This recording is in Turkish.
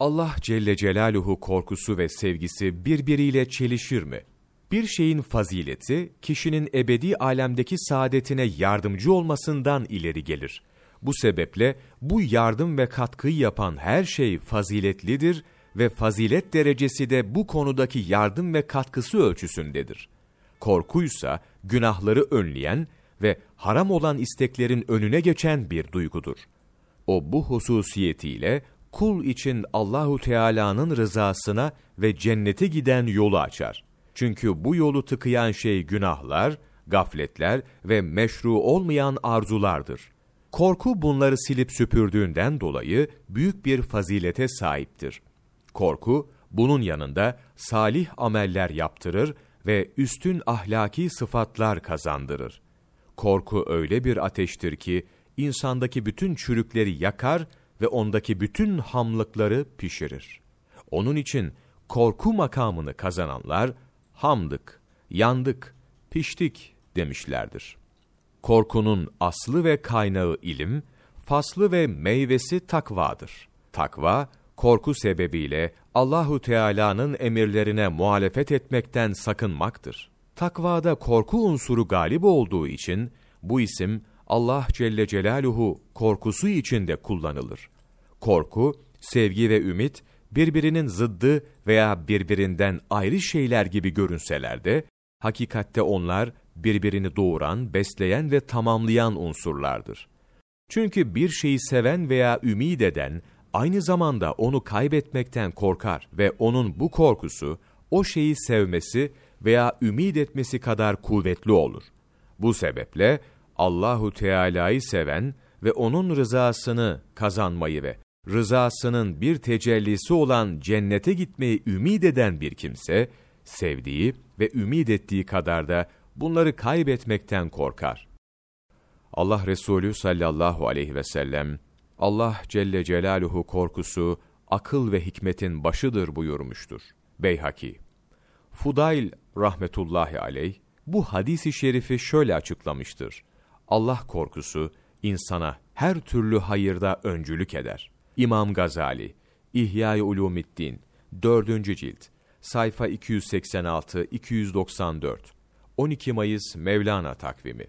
Allah Celle Celaluhu korkusu ve sevgisi birbiriyle çelişir mi? Bir şeyin fazileti, kişinin ebedi alemdeki saadetine yardımcı olmasından ileri gelir. Bu sebeple bu yardım ve katkıyı yapan her şey faziletlidir ve fazilet derecesi de bu konudaki yardım ve katkısı ölçüsündedir. Korkuysa günahları önleyen ve haram olan isteklerin önüne geçen bir duygudur. O bu hususiyetiyle kul için Allahu Teala'nın rızasına ve cennete giden yolu açar. Çünkü bu yolu tıkayan şey günahlar, gafletler ve meşru olmayan arzulardır. Korku bunları silip süpürdüğünden dolayı büyük bir fazilete sahiptir. Korku, bunun yanında salih ameller yaptırır ve üstün ahlaki sıfatlar kazandırır. Korku öyle bir ateştir ki, insandaki bütün çürükleri yakar ve ondaki bütün hamlıkları pişirir. Onun için korku makamını kazananlar, hamdık, yandık, piştik demişlerdir. Korkunun aslı ve kaynağı ilim, faslı ve meyvesi takvadır. Takva, korku sebebiyle Allahu Teala'nın emirlerine muhalefet etmekten sakınmaktır. Takvada korku unsuru galip olduğu için bu isim Allah Celle Celaluhu korkusu içinde kullanılır. Korku, sevgi ve ümit birbirinin zıddı veya birbirinden ayrı şeyler gibi görünseler de hakikatte onlar birbirini doğuran, besleyen ve tamamlayan unsurlardır. Çünkü bir şeyi seven veya ümid eden aynı zamanda onu kaybetmekten korkar ve onun bu korkusu o şeyi sevmesi veya ümid etmesi kadar kuvvetli olur. Bu sebeple Allahu Teala'yı seven ve onun rızasını kazanmayı ve rızasının bir tecellisi olan cennete gitmeyi ümid eden bir kimse, sevdiği ve ümid ettiği kadar da bunları kaybetmekten korkar. Allah Resulü sallallahu aleyhi ve sellem, Allah Celle Celaluhu korkusu, akıl ve hikmetin başıdır buyurmuştur. Beyhaki Fudayl rahmetullahi aleyh, bu hadisi şerifi şöyle açıklamıştır. Allah korkusu, insana her türlü hayırda öncülük eder. İmam Gazali, İhya-i Ulumiddin, 4. cilt, sayfa 286-294, 12 Mayıs Mevlana takvimi.